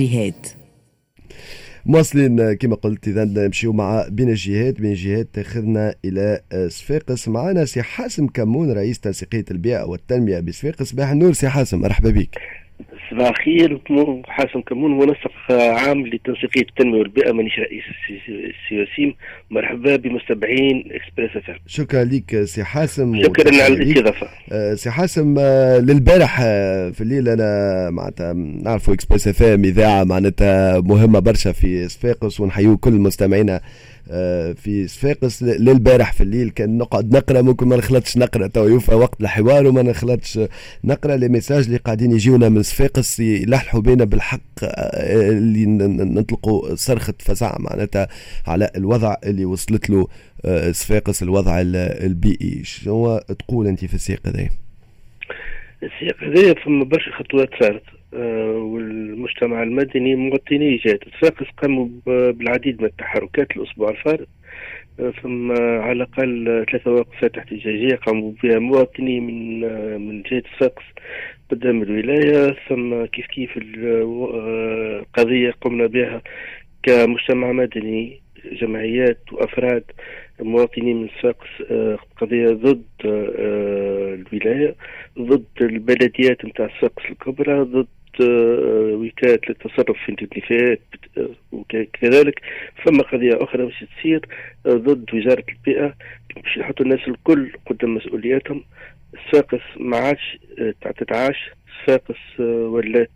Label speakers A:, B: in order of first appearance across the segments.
A: الجهات
B: مواصلين كما قلت إذا نمشيو مع بين الجهات بين الجهات تاخذنا إلى صفاقس. معنا سي حاسم كمون رئيس تنسيقية البيئه والتنمية بصفاقس. صباح النور سي حاسم مرحبا بك.
C: صباح الخير حاسم كمون منسق عام لتنسيقية التنمية والبيئة مانيش رئيس السياسيم مرحبا بمستمعين إكسبريس أف
B: شكرا لك سي حاسم
C: شكرا على الاستضافة.
B: آه، سي حاسم آه، للبارح آه، في الليل أنا معناتها نعرفوا إكسبريس أف إم إذاعة معناتها مهمة برشا في صفاقس ونحيو كل مستمعينا في صفاقس للبارح في الليل كان نقعد نقرأ ممكن ما نخلطش نقرأ تو يوفى وقت الحوار وما نخلطش نقرأ. les messages اللي قاعدين يجيونا من صفاقس يلححوا بينا بالحق آه، اللي نطلقوا صرخة فزع معناتها على الوضع اللي وصلت له آه، صفاقس الوضع البيئي. شنو تقول أنت في السياق هذا؟
C: السياق هذا فما برشا خطوات صارت. آه، والمجتمع المدني مواطني جهة صفاقس قاموا بالعديد من التحركات الأسبوع الفارط آه، ثم على الأقل ثلاثة وقفات احتجاجية قاموا بها مواطني من آه، من جهة صفاقس قدام الولاية. ثم كيف كيف القضية قمنا بها كمجتمع مدني جمعيات وأفراد. مواطنين من صفاقس قضية ضد الولاية ضد البلديات نتاع صفاقس الكبرى ضد آه، وكالة للتصرف في النفايات وكذلك فما قضية أخرى باش تصير؟ آه، ضد وزارة البيئة. باش يحطوا الناس الكل قدام مسؤولياتهم. صفاقس ما عادش آه، تتعاش. صفاقس ولات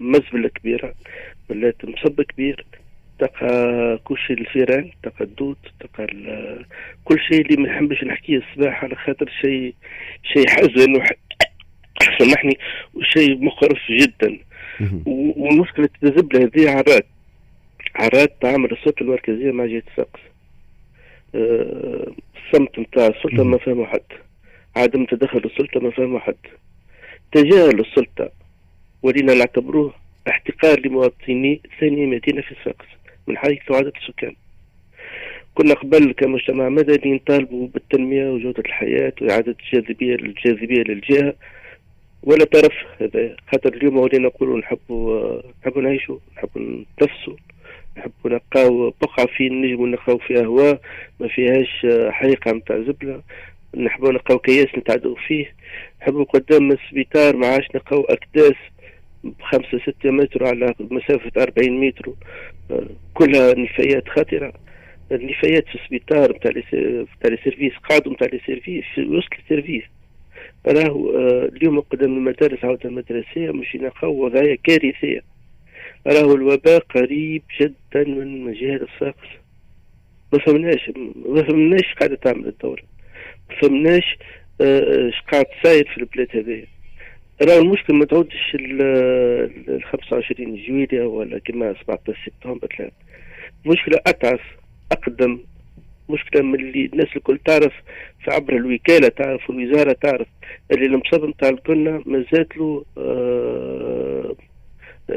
C: مزبلة كبيرة ولات مصب كبير. تلقى كل شيء الفيران تلقى الدود تلقى كل شيء اللي ما نحبش نحكيه الصباح على خاطر شيء شيء حزن سامحني وشيء مقرف جدا. والمشكلة الزبلة هذه عرات. عرات تعمل السلطة المركزية مع جهة سقس أه الصمت نتاع السلطة ما فهمه حد عدم تدخل السلطة ما فهمه حد تجاهل السلطة. ولينا نعتبروه احتقار لمواطني ثاني مدينة في سقس من حيث عدد السكان. كنا قبل كمجتمع مدني نطالبوا بالتنمية وجودة الحياة وإعادة الجاذبية الجاذبية للجهة. ولا طرف هذا. خاطر اليوم ولينا نقولوا نحبوا نحبوا نعيشوا نحبوا نتنفسوا نحبوا نلقاو بقعة في نجموا نلقاو فيها هواء ما فيهاش حريقة نتاع زبلة. نحبوا نلقاو كياس نتعدوا فيه. نحبوا قدام السبيطار ما عادش نلقاو أكداس بخمسة ستة متر على مسافة أربعين متر. كلها نفايات خطرة النفايات في السبيطار نتاع نتاع ال service قاعدوا نتاع ال service في وسط ال service راه آه، اليوم قدام المدارس عودة المدرسية مش نلقاو وضعية كارثية. راهو الوباء قريب جدا من جهة الساقس. ما فهمناش ما فهمناش قاعدة تعمل الدولة ما فهمناش اش آه، قاعد صاير في البلاد هذه راه المشكل ما تعودش ال 25 جويلية ولا كما 17 سبتمبر لا المشكلة أتعس أقدم. مشكلة من اللي الناس الكل تعرف في عبر الوكالة تعرف الوزارة تعرف. اللي المصاب نتاع الكلنا مازالت له آه،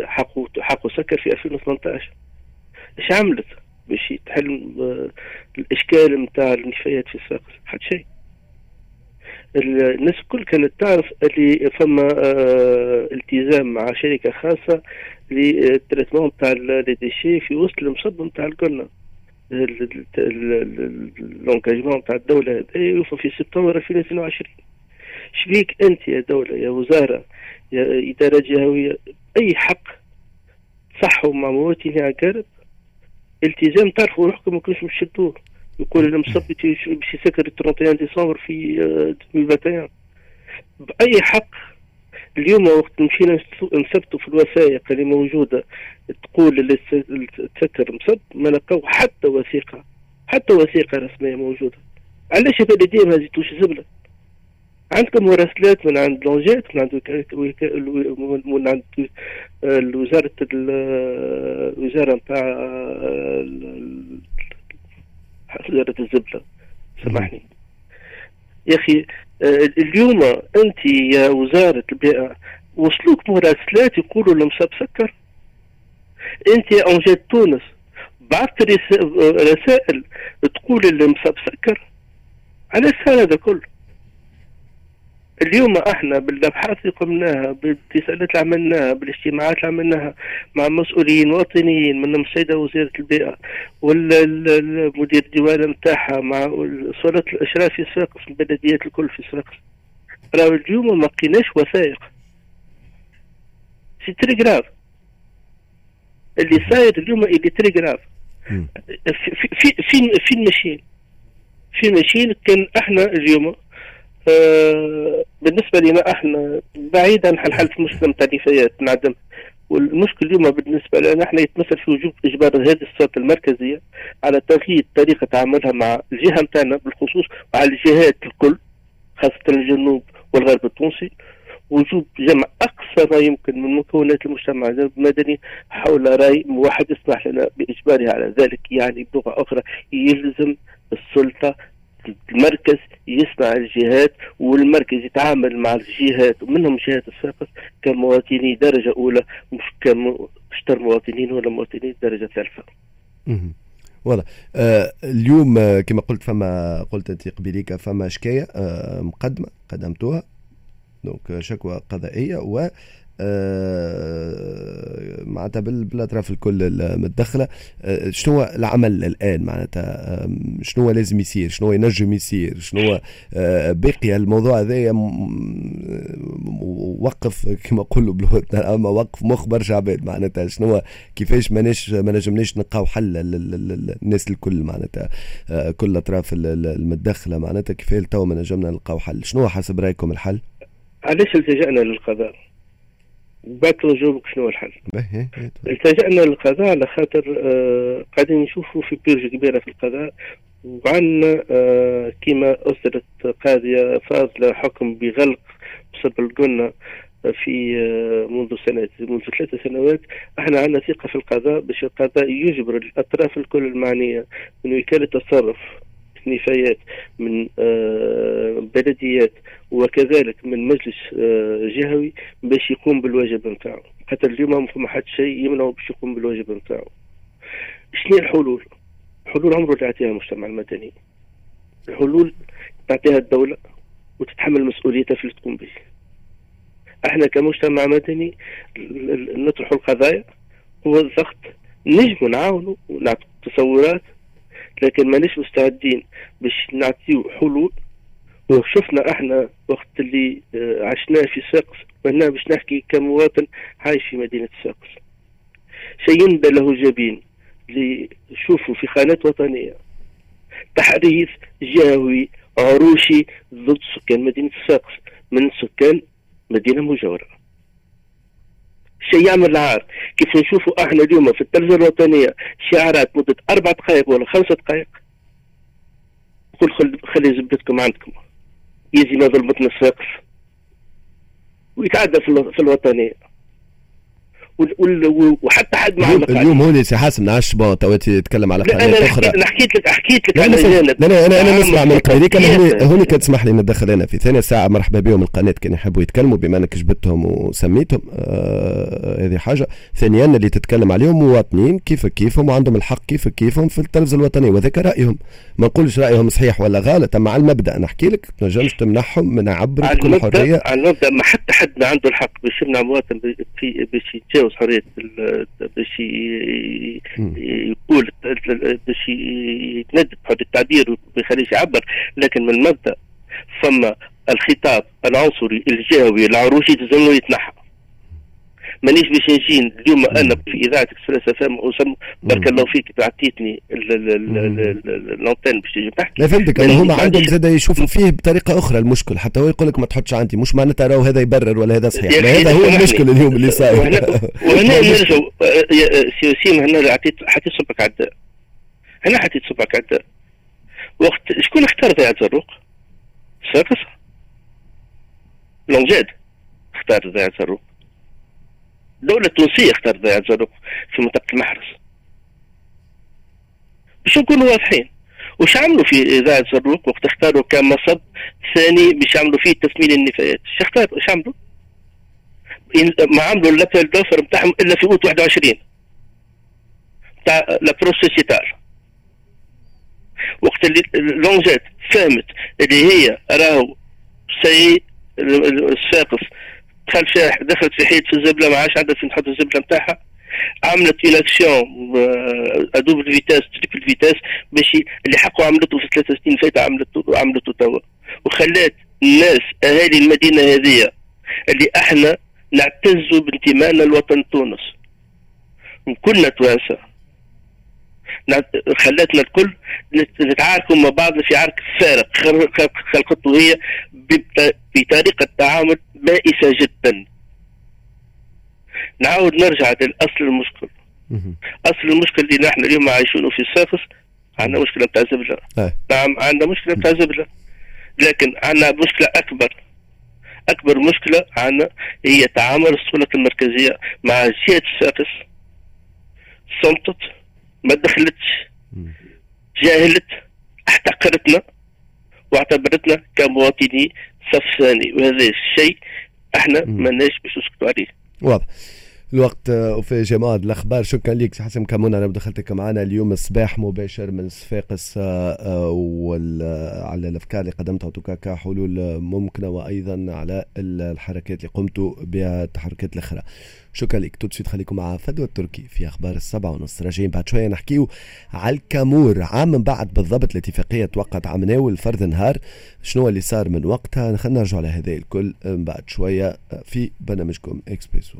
C: حقه حقه سكر في 2018 إيش عملت باش تحل آه، الإشكال نتاع النفايات في الساقس حتى شيء. الناس الكل كانت تعرف اللي فما آه التزام مع شركة خاصة للتريتمون نتاع لي ديشي في وسط المصب نتاع الكلنا لونكاجمون تاع الدولة هذا يوفى في سبتمبر 2022 شبيك أنت يا دولة يا وزارة يا إدارة جهوية؟ أي حق صحوا مع مواطني عقارب؟ التزام تعرفوا روحكم ما كنتش يقول المصبت باش يسكر 31 ديسمبر في 2021 آه، بأي حق؟ اليوم وقت مشينا نثبتوا في الوثائق اللي موجودة تقول اللي تسكر مصب ما لقاو حتى وثيقة حتى وثيقة رسمية موجودة. علاش البلديه ما زيتوش زبلة؟ عندكم مراسلات من عند لونجيت من عند من عند وزارة الوزارة نتاع وزارة الزبلة سامحني. يا أخي آه، اليوم أنت يا وزارة البيئة وصلوك مراسلات يقولوا المصاب سكر. أنت يا انجاد تونس بعثت رسائل تقول المصاب سكر. علاش صار هذا كله. اليوم إحنا بالابحاث اللي قمناها بالاتصالات اللي عملناها بالاجتماعات اللي عملناها مع مسؤولين وطنيين منهم السيده وزيرة البيئة والمدير الديوان نتاعها مع صورة الإشراف في صفاقس البلديات الكل في صفاقس راهو اليوم ما لقيناش وثائق. c'est très grave اللي صاير اليوم اللي très grave في في في فين ماشيين فين ماشيين كان إحنا اليوم بالنسبة لنا إحنا بعيدا عن حل في مشكله التعريفيات نعدم والمشكل اليوم بالنسبة لنا إحنا يتمثل في وجوب إجبار هذه السلطه المركزية على تغيير طريقة تعاملها مع الجهة نتاعنا بالخصوص وعلى الجهات الكل خاصة الجنوب والغرب التونسي. وجوب جمع أقصى ما يمكن من مكونات المجتمع المدني حول رأي موحد يسمح لنا بإجبارها على ذلك يعني بلغة أخرى يلزم السلطة المركز يسمع الجهات والمركز يتعامل مع الجهات ومنهم جهات الساقط كمواطني درجة أولى مش كمشتر مواطنين ولا مواطنين درجة ثالثة.
B: واضح آه اليوم آه كما قلت فما قلت أنت قبيليك فما شكاية آه مقدمة قدمتوها دونك شكوى قضائية و آه، معناتها بالاطراف الكل المتدخلة. آه، شنو العمل الآن معناتها؟ شنو لازم يصير؟ شنو ينجم يصير؟ شنو آه، باقي الموضوع هذايا وقف كما نقولوا بلغتنا أما وقف مخ برشا عباد معناتها شنو كيفاش ماناش ما نجمناش نلقاو حل للناس الكل معناتها. كل الاطراف المتدخلة معناتها كيفاش تو ما نجمنا نلقاو حل. شنو حسب رأيكم الحل؟
C: علاش التجأنا للقضاء؟ بعد نجاوبك شنو الحل. التجأنا للقضاء على خاطر آه قاعدين نشوفوا في بيرج كبيرة في القضاء وعندنا آه كما أصدرت قاضية فاضلة حكم بغلق بسبب القلنا في آه منذ سنة منذ ثلاث سنوات. إحنا عندنا ثقة في القضاء باش القضاء يجبر الأطراف الكل المعنية من وكالة التصرف نفايات من آه، بلديات وكذلك من مجلس آه، جهوي باش يقوم بالواجب نتاعو. حتى اليوم ما حد شيء يمنعه باش يقوم بالواجب نتاعو. شنو الحلول؟ الحلول؟ عمره اللي يعطيها المجتمع المدني. الحلول تعطيها الدولة وتتحمل مسؤوليتها في اللي تقوم به. إحنا كمجتمع مدني نطرح القضايا هو الضغط نجم نعاونوا ونعطوا تصورات لكن مانيش مستعدين باش نعطيو حلول وشفنا إحنا وقت اللي آه، عشناه في ساقس وأنا باش نحكي كمواطن عايش في مدينة ساقس. شيء له جبين اللي شوفوا في قناة وطنية. تحريف جهوي عروشي ضد سكان مدينة ساقس من سكان مدينة مجاورة. شيء يعمل العار. كيف نشوفوا إحنا اليوم في التلفزيون الوطنية شعارات مدة أربع دقائق ولا خمس دقائق؟ قل خلي زبدتكم عندكم. يجي ما ظلمتنا السقف ويتعدى في الوطنية. وحتى حد مع
B: اليوم, اليوم هوني سي حاسم نعش bon تو تتكلم على قناه أخرى.
C: أنا حكيت لك حكيت لك
B: على جانب. أنا أنا أنا نسمع من قبيلك أنا هوني هوني تسمح لي ندخل أنا في ثانية ساعة. مرحبا بهم. القناة كان يحبوا يتكلموا بما أنك جبتهم وسميتهم. آه هذه حاجة. ثانيا اللي تتكلم عليهم مواطنين كيف كيفهم؟ وعندهم الحق كيف كيفهم في التلفزة الوطنية. وذاك رأيهم. ما نقولش رأيهم صحيح ولا غلط. أما على المبدأ نحكي لك. تنجمش تمنحهم من عبر بكل حرية.
C: على المبدأ ما حتى حد ما عنده الحق باش يمنع مواطن باش يتجاوز حريه باش يقول باش يتندب بحد التعبير وما يخليش يعبر. لكن من مبدا ثم الخطاب العنصري الجهوي العروشي تلزم يتنحى. مانيش باش نجي اليوم أنا في إذاعة إكسبريس إف إم بارك الله فيك عطيتني الأنتين باش تجي تحكي
B: لا فهمتك. أنا هما عندهم زاد يشوفوا فيه بطريقة أخرى المشكل. حتى هو يقول لك ما تحطش عندي. مش معناتها راهو هذا يبرر ولا هذا صحيح. هذا هو المشكل اليوم اللي صاير.
C: وهنا نرجعوا سي وسيم هنا حطيت حطيت صبك على الداء هنا حطيت صبك على الداء وقت شكون اختار ضيعة زروق؟ ساقس لونجاد اختار ضيعة زروق دولة تونسية اختارت ضيعة زروق في منطقة المحرس باش نكونوا واضحين وش عملوا في إذاعة زروق وقت اختاروا كمصب ثاني باش يعملوا فيه تثمين النفايات إيش اختاروا إيش عملوا؟ ما عملوا الابل دوفر بتاعهم إلا في أوت 21 بتاع لا بروسيسيتال وقت اللي لونجات فهمت اللي هي راهو سي الساقس دخل فيها دخلت في حيط في الزبله ما عادش عندها فين تحط الزبلة نتاعها. عملت une action à double vitesse triple vitesse باش اللي حقه عملته في ثلاث سنين فاتت عملته عملته توا. وخلات الناس اهالي المدينة هذه اللي إحنا نعتزوا بانتمائنا لوطن تونس وكلنا توانسة. خلتنا الكل نتعاركوا مع بعض في عرك فارق خلقته هي بطريقة تعامل بائسه جدا. نعاود نرجع للأصل المشكل. أصل المشكل اللي نحن اليوم عايشينه في الساقس عندنا مشكلة نتاع زبله نعم عندنا مشكلة نتاع زبله لكن عندنا مشكلة أكبر. أكبر مشكلة عندنا هي تعامل السلطة المركزية مع جهة الساقس صمتت ما دخلتش. جاهلت احتقرتنا واعتبرتنا كمواطني صف ثاني. وهذا الشيء إحنا ما باش نسكتوا عليه
B: واضح. الوقت آه، وفي جماعة الأخبار. شكرا لك حسن كمون على مداخلتك معنا اليوم الصباح مباشر من صفاقس آه، آه، على الأفكار اللي قدمتها توكا كحلول ممكنة وأيضا على الحركات اللي قمتوا بها التحركات الأخرى. شكرا لك توت خليكم مع فدوى التركي في أخبار السبعة ونص. راجعين بعد شوية نحكيو على الكامور. عام من بعد بالضبط الاتفاقية توقعت عام ناول فرد نهار. شنو اللي صار من وقتها؟ خلينا نرجع على هذا الكل بعد شوية في برنامجكم اكسبريسو